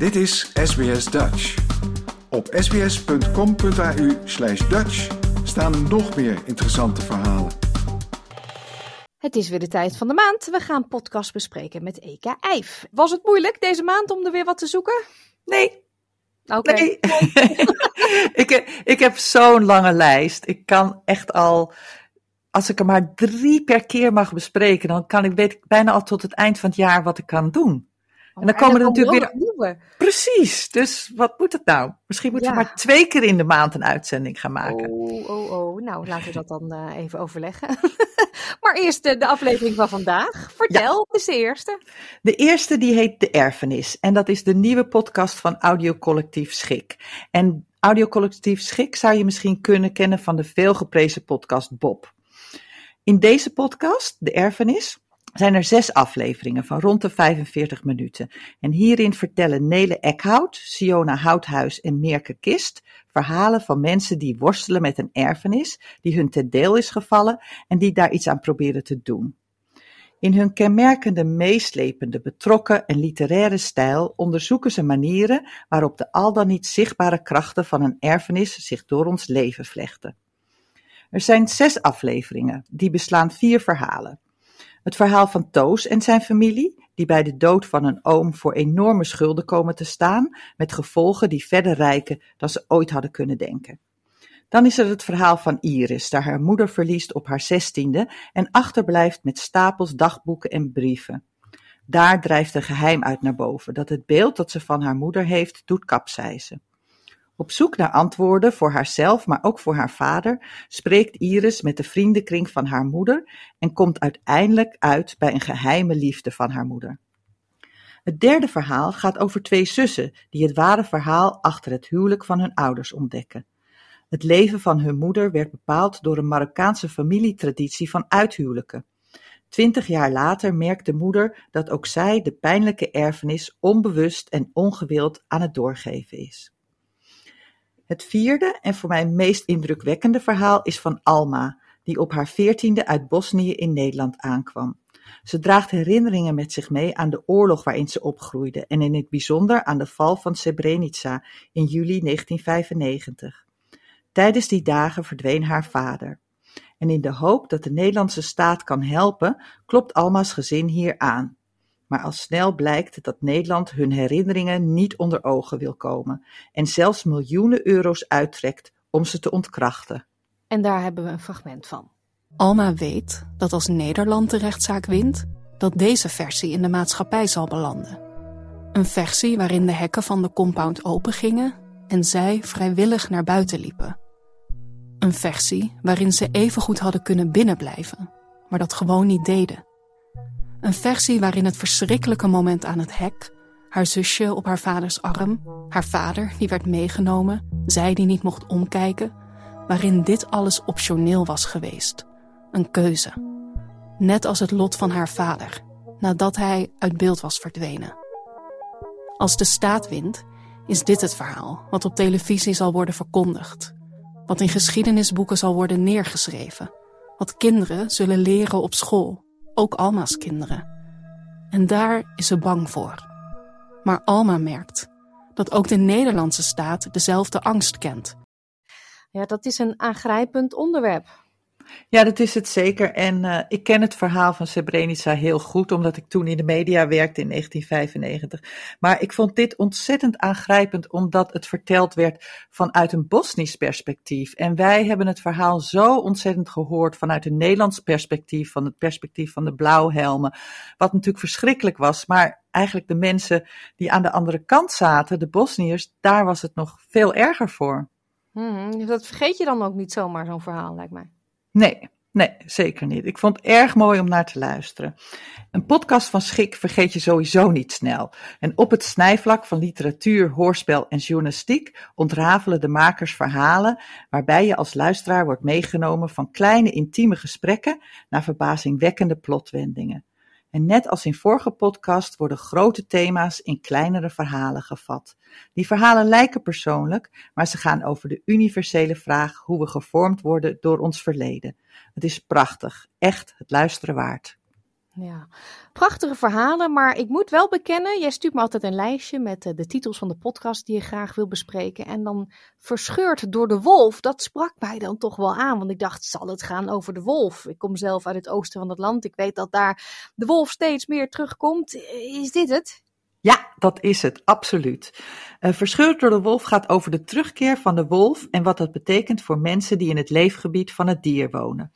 Dit is SBS Dutch. Op sbs.com.au slash Dutch staan nog meer interessante verhalen. Het is weer de tijd van de maand. We gaan podcast bespreken met Eka Eif. Was het moeilijk deze maand om er weer wat te zoeken? Nee. Oké. Nee. ik, ik heb zo'n lange lijst. Ik kan echt al, als ik er maar drie per keer mag bespreken, dan kan ik, weet ik bijna al tot het eind van het jaar wat ik kan doen. En dan komen er natuurlijk weer. Nieuwe. Precies, dus wat moet het nou? Misschien moeten we Ja. maar twee keer in de maand een uitzending gaan maken. Oh, oh, oh. Nou, laten we dat dan eh, even overleggen. maar eerst de, de aflevering van vandaag. Vertel, wat is de eerste? De eerste die heet De Erfenis. En dat is de nieuwe podcast van Audiocollectief Schik. En Audiocollectief Schik zou je misschien kunnen kennen van de veelgeprezen podcast Bob. In deze podcast, De Erfenis, zijn er zes afleveringen van rond de 45 minuten. En hierin vertellen Nele Eckhout, Siona Houthuis en Meerke Kist verhalen van mensen die worstelen met een erfenis die hun ten deel is gevallen en die daar iets aan proberen te doen. In hun kenmerkende, meeslepende, betrokken en literaire stijl onderzoeken ze manieren waarop de al dan niet zichtbare krachten van een erfenis zich door ons leven vlechten. Er zijn zes afleveringen, die beslaan vier verhalen. Het verhaal van Toos en zijn familie, die bij de dood van een oom voor enorme schulden komen te staan, met gevolgen die verder reiken dan ze ooit hadden kunnen denken. Dan is er het verhaal van Iris, daar haar moeder verliest op haar zestiende en achterblijft met stapels dagboeken en brieven. Daar drijft een geheim uit naar boven, dat het beeld dat ze van haar moeder heeft doet kapseizen. Op zoek naar antwoorden voor haarzelf, maar ook voor haar vader, spreekt Iris met de vriendenkring van haar moeder en komt uiteindelijk uit bij een geheime liefde van haar moeder. Het derde verhaal gaat over twee zussen die het ware verhaal achter het huwelijk van hun ouders ontdekken. Het leven van hun moeder werd bepaald door een Marokkaanse familietraditie van uithuwelijken. Twintig jaar later merkt de moeder dat ook zij de pijnlijke erfenis onbewust en ongewild aan het doorgeven is. Het vierde en voor mij meest indrukwekkende verhaal is van Alma, die op haar veertiende uit Bosnië in Nederland aankwam. Ze draagt herinneringen met zich mee aan de oorlog waarin ze opgroeide en in het bijzonder aan de val van Srebrenica in juli 1995. Tijdens die dagen verdween haar vader. En in de hoop dat de Nederlandse staat kan helpen, klopt Alma's gezin hier aan. Maar al snel blijkt dat Nederland hun herinneringen niet onder ogen wil komen en zelfs miljoenen euro's uittrekt om ze te ontkrachten. En daar hebben we een fragment van. Alma weet dat als Nederland de rechtszaak wint, dat deze versie in de maatschappij zal belanden. Een versie waarin de hekken van de compound opengingen en zij vrijwillig naar buiten liepen. Een versie waarin ze evengoed hadden kunnen binnenblijven, maar dat gewoon niet deden. Een versie waarin het verschrikkelijke moment aan het hek, haar zusje op haar vaders arm, haar vader die werd meegenomen, zij die niet mocht omkijken, waarin dit alles optioneel was geweest. Een keuze. Net als het lot van haar vader, nadat hij uit beeld was verdwenen. Als de staat wint, is dit het verhaal wat op televisie zal worden verkondigd, wat in geschiedenisboeken zal worden neergeschreven, wat kinderen zullen leren op school, ook Alma's kinderen. En daar is ze bang voor. Maar Alma merkt dat ook de Nederlandse staat dezelfde angst kent. Ja, dat is een aangrijpend onderwerp. Ja, dat is het zeker. En uh, ik ken het verhaal van Srebrenica heel goed, omdat ik toen in de media werkte in 1995. Maar ik vond dit ontzettend aangrijpend, omdat het verteld werd vanuit een Bosnisch perspectief. En wij hebben het verhaal zo ontzettend gehoord vanuit een Nederlands perspectief, van het perspectief van de blauwhelmen. Wat natuurlijk verschrikkelijk was, maar eigenlijk de mensen die aan de andere kant zaten, de Bosniërs, daar was het nog veel erger voor. Hmm, dat vergeet je dan ook niet zomaar, zo'n verhaal, lijkt mij. Nee, nee, zeker niet. Ik vond het erg mooi om naar te luisteren. Een podcast van Schik vergeet je sowieso niet snel. En op het snijvlak van literatuur, hoorspel en journalistiek ontrafelen de makers verhalen waarbij je als luisteraar wordt meegenomen van kleine intieme gesprekken naar verbazingwekkende plotwendingen. En net als in vorige podcast worden grote thema's in kleinere verhalen gevat. Die verhalen lijken persoonlijk, maar ze gaan over de universele vraag hoe we gevormd worden door ons verleden. Het is prachtig, echt het luisteren waard. Ja, prachtige verhalen, maar ik moet wel bekennen, jij stuurt me altijd een lijstje met eh, de titels van de podcast die je graag wil bespreken. En dan verscheurd door de wolf, dat sprak mij dan toch wel aan, want ik dacht, zal het gaan over de wolf? Ik kom zelf uit het oosten van het land, ik weet dat daar de wolf steeds meer terugkomt. Is dit het? Ja, dat is het, absoluut. Uh, Verscheurd door de wolf gaat over de terugkeer van de wolf en wat dat betekent voor mensen die in het leefgebied van het dier wonen.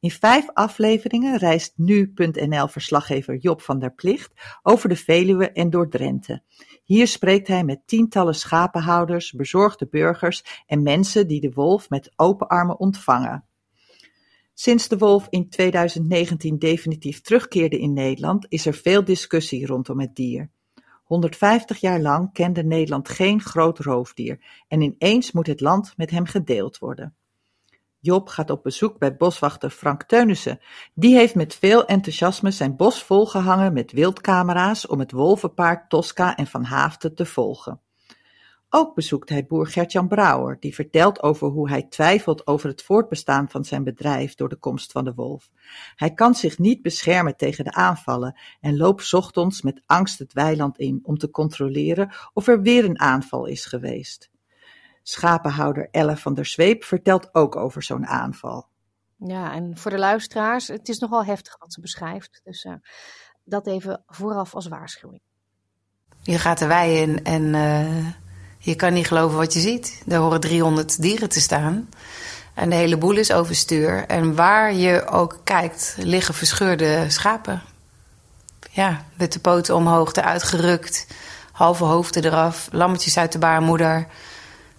In vijf afleveringen reist nu.nl-verslaggever Job van der Plicht over de Veluwe en door Drenthe. Hier spreekt hij met tientallen schapenhouders, bezorgde burgers en mensen die de wolf met open armen ontvangen. Sinds de wolf in 2019 definitief terugkeerde in Nederland, is er veel discussie rondom het dier. 150 jaar lang kende Nederland geen groot roofdier en ineens moet het land met hem gedeeld worden. Job gaat op bezoek bij boswachter Frank Teunissen. Die heeft met veel enthousiasme zijn bos volgehangen met wildcamera's om het wolvenpaard Tosca en Van Haafden te volgen. Ook bezoekt hij boer Gertjan Brouwer, die vertelt over hoe hij twijfelt over het voortbestaan van zijn bedrijf door de komst van de wolf. Hij kan zich niet beschermen tegen de aanvallen en loopt ochtends met angst het weiland in om te controleren of er weer een aanval is geweest. Schapenhouder Elle van der Zweep vertelt ook over zo'n aanval. Ja, en voor de luisteraars, het is nogal heftig wat ze beschrijft. Dus uh, dat even vooraf als waarschuwing. Je gaat de wei in en uh, je kan niet geloven wat je ziet. Er horen 300 dieren te staan. En de hele boel is overstuur. En waar je ook kijkt, liggen verscheurde schapen. Ja, met de poten omhoog, eruit gerukt. Halve hoofden eraf, lammetjes uit de baarmoeder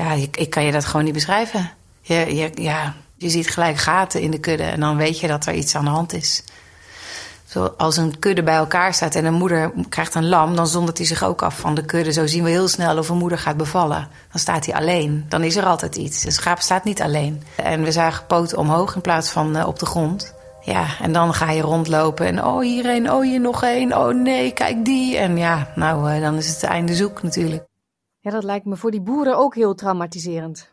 ja, ik, ik kan je dat gewoon niet beschrijven. Je, je, ja, je ziet gelijk gaten in de kudde en dan weet je dat er iets aan de hand is. Zo, als een kudde bij elkaar staat en een moeder krijgt een lam, dan zondert hij zich ook af van de kudde. Zo zien we heel snel of een moeder gaat bevallen. Dan staat hij alleen. Dan is er altijd iets. Een schaap staat niet alleen. En we zagen poten omhoog in plaats van uh, op de grond. Ja, en dan ga je rondlopen en oh hier een, oh hier nog één, oh nee, kijk die. En ja, nou, uh, dan is het einde zoek natuurlijk. Ja, dat lijkt me voor die boeren ook heel traumatiserend.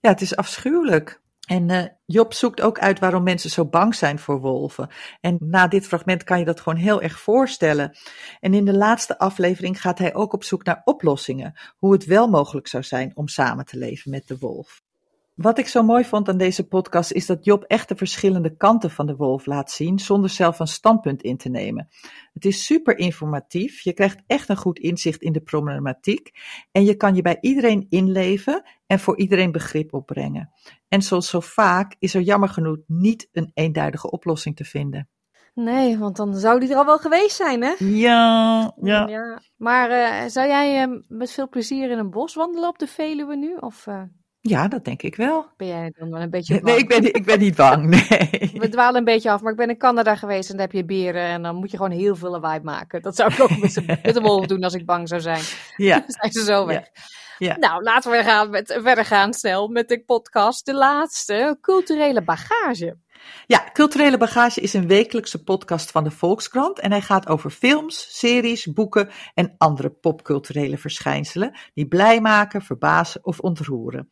Ja, het is afschuwelijk. En uh, Job zoekt ook uit waarom mensen zo bang zijn voor wolven. En na dit fragment kan je dat gewoon heel erg voorstellen. En in de laatste aflevering gaat hij ook op zoek naar oplossingen. Hoe het wel mogelijk zou zijn om samen te leven met de wolf. Wat ik zo mooi vond aan deze podcast is dat Job echt de verschillende kanten van de wolf laat zien zonder zelf een standpunt in te nemen. Het is super informatief, je krijgt echt een goed inzicht in de problematiek en je kan je bij iedereen inleven en voor iedereen begrip opbrengen. En zoals zo vaak is er jammer genoeg niet een eenduidige oplossing te vinden. Nee, want dan zou die er al wel geweest zijn, hè? Ja, ja. ja. Maar uh, zou jij uh, met veel plezier in een bos wandelen op de Veluwe nu? Of, uh... Ja, dat denk ik wel. Ben jij dan wel een beetje bang? Nee, ik ben, ik ben niet bang, nee. We dwalen een beetje af, maar ik ben in Canada geweest en daar heb je beren en dan moet je gewoon heel veel lawaai maken. Dat zou ik ook met, de wolf doen als ik bang zou zijn. Ja. Dan zijn ze zo weg. Ja. Ja. Nou, laten we gaan met, verder gaan snel met de podcast. De laatste, culturele bagage. Ja, Culturele Bagage is een wekelijkse podcast van de Volkskrant en hij gaat over films, series, boeken en andere popculturele verschijnselen die blij maken, verbazen of ontroeren.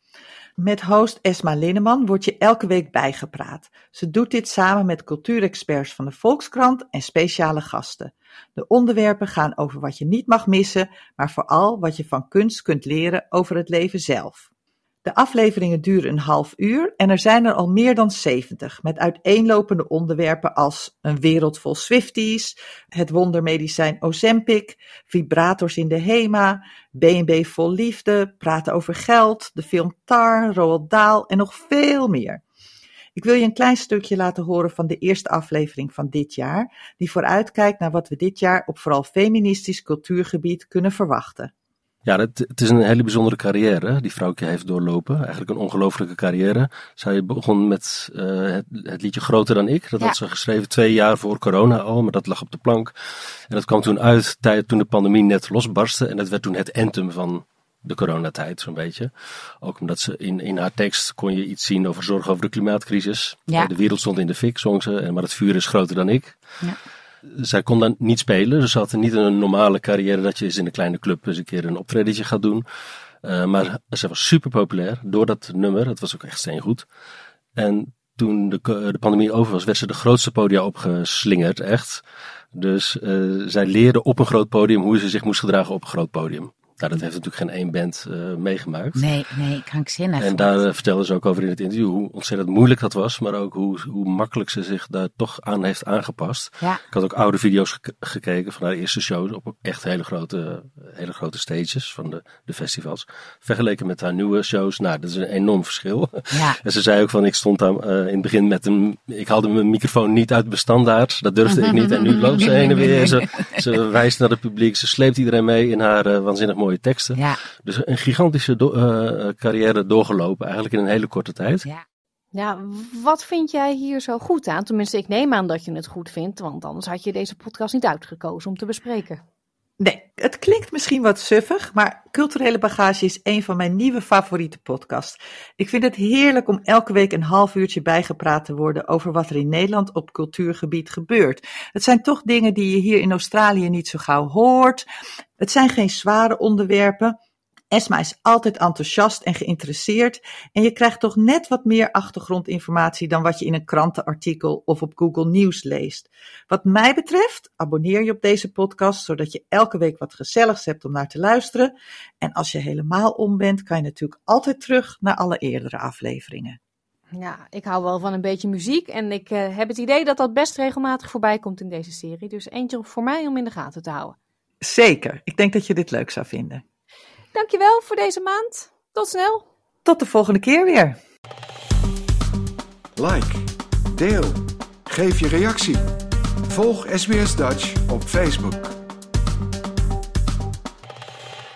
Met host Esma Linneman wordt je elke week bijgepraat. Ze doet dit samen met cultuurexperts van de Volkskrant en speciale gasten. De onderwerpen gaan over wat je niet mag missen, maar vooral wat je van kunst kunt leren over het leven zelf. De afleveringen duren een half uur en er zijn er al meer dan 70 met uiteenlopende onderwerpen als een wereld vol Swifties, het wondermedicijn Ozempic, vibrators in de HEMA, B&B vol liefde, praten over geld, de film Tar, Roald Dahl en nog veel meer. Ik wil je een klein stukje laten horen van de eerste aflevering van dit jaar, die vooruitkijkt naar wat we dit jaar op vooral feministisch cultuurgebied kunnen verwachten. Ja, het, het, is een hele bijzondere carrière die vrouwtje heeft doorlopen. Eigenlijk een ongelofelijke carrière. Zij begon met uh, het, het, liedje Groter dan ik. Dat had ze geschreven twee jaar voor corona al, maar dat lag op de plank. En dat kwam toen uit tijd, toen de pandemie net losbarstte. En dat werd toen het anthem van de coronatijd, zo'n beetje. Ook omdat ze in, in haar tekst kon je iets zien over zorg over de klimaatcrisis. Ja. De wereld stond in de fik, zong ze. Maar het vuur is groter dan ik. Ja zij kon dan niet spelen. Dus ze had niet een normale carrière dat je eens in een kleine club eens een keer een optredentje gaat doen. Uh, maar ze was super populair door dat nummer. Het was ook echt steengoed. En toen de, de pandemie over was, werd ze de grootste podia opgeslingerd, echt. Dus uh, zij leerde op een groot podium hoe ze zich moest gedragen op een groot podium. Nou, dat heeft natuurlijk geen één band uh, meegemaakt. Nee, nee, krankzinnig. En daar uh, vertelde ze ook over in het interview hoe ontzettend moeilijk dat was, maar ook hoe, hoe makkelijk ze zich daar toch aan heeft aangepast. Ja. Ik had ook oude video's ge gekeken van haar eerste shows op echt hele grote, hele grote stages van de, de festivals. Vergeleken met haar nieuwe shows, nou, dat is een enorm verschil. Ja. En ze zei ook van, ik stond daar uh, in het begin met een, ik haalde mijn microfoon niet uit bestandaard, dat durfde ik niet. En nu loopt ze heen en weer, ze, ze wijst naar het publiek, ze sleept iedereen mee in haar waanzinnig mooie teksten. Ja. Dus een gigantische do uh, carrière doorgelopen, eigenlijk in een hele korte tijd. Ja. Ja, wat vind jij hier zo goed aan? Tenminste, ik neem aan dat je het goed vindt, want anders had je deze podcast niet uitgekozen om te bespreken. Het klinkt misschien wat suffig, maar Culturele Bagage is een van mijn nieuwe favoriete podcasts. Ik vind het heerlijk om elke week een half uurtje bijgepraat te worden over wat er in Nederland op cultuurgebied gebeurt. Het zijn toch dingen die je hier in Australië niet zo gauw hoort. Het zijn geen zware onderwerpen. Esma is altijd enthousiast en geïnteresseerd en je krijgt toch net wat meer achtergrondinformatie dan wat je in een krantenartikel of op Google Nieuws leest. Wat mij betreft, abonneer je op deze podcast zodat je elke week wat gezelligs hebt om naar te luisteren. En als je helemaal om bent, kan je natuurlijk altijd terug naar alle eerdere afleveringen. Ja, ik hou wel van een beetje muziek en ik uh, heb het idee dat dat best regelmatig voorbij komt in deze serie. Dus eentje voor mij om in de gaten te houden. Zeker, ik denk dat je dit leuk zou vinden. Dankjewel voor deze maand. Tot snel. Tot de volgende keer weer. Like, deel, geef je reactie. Volg SBS Dutch op Facebook.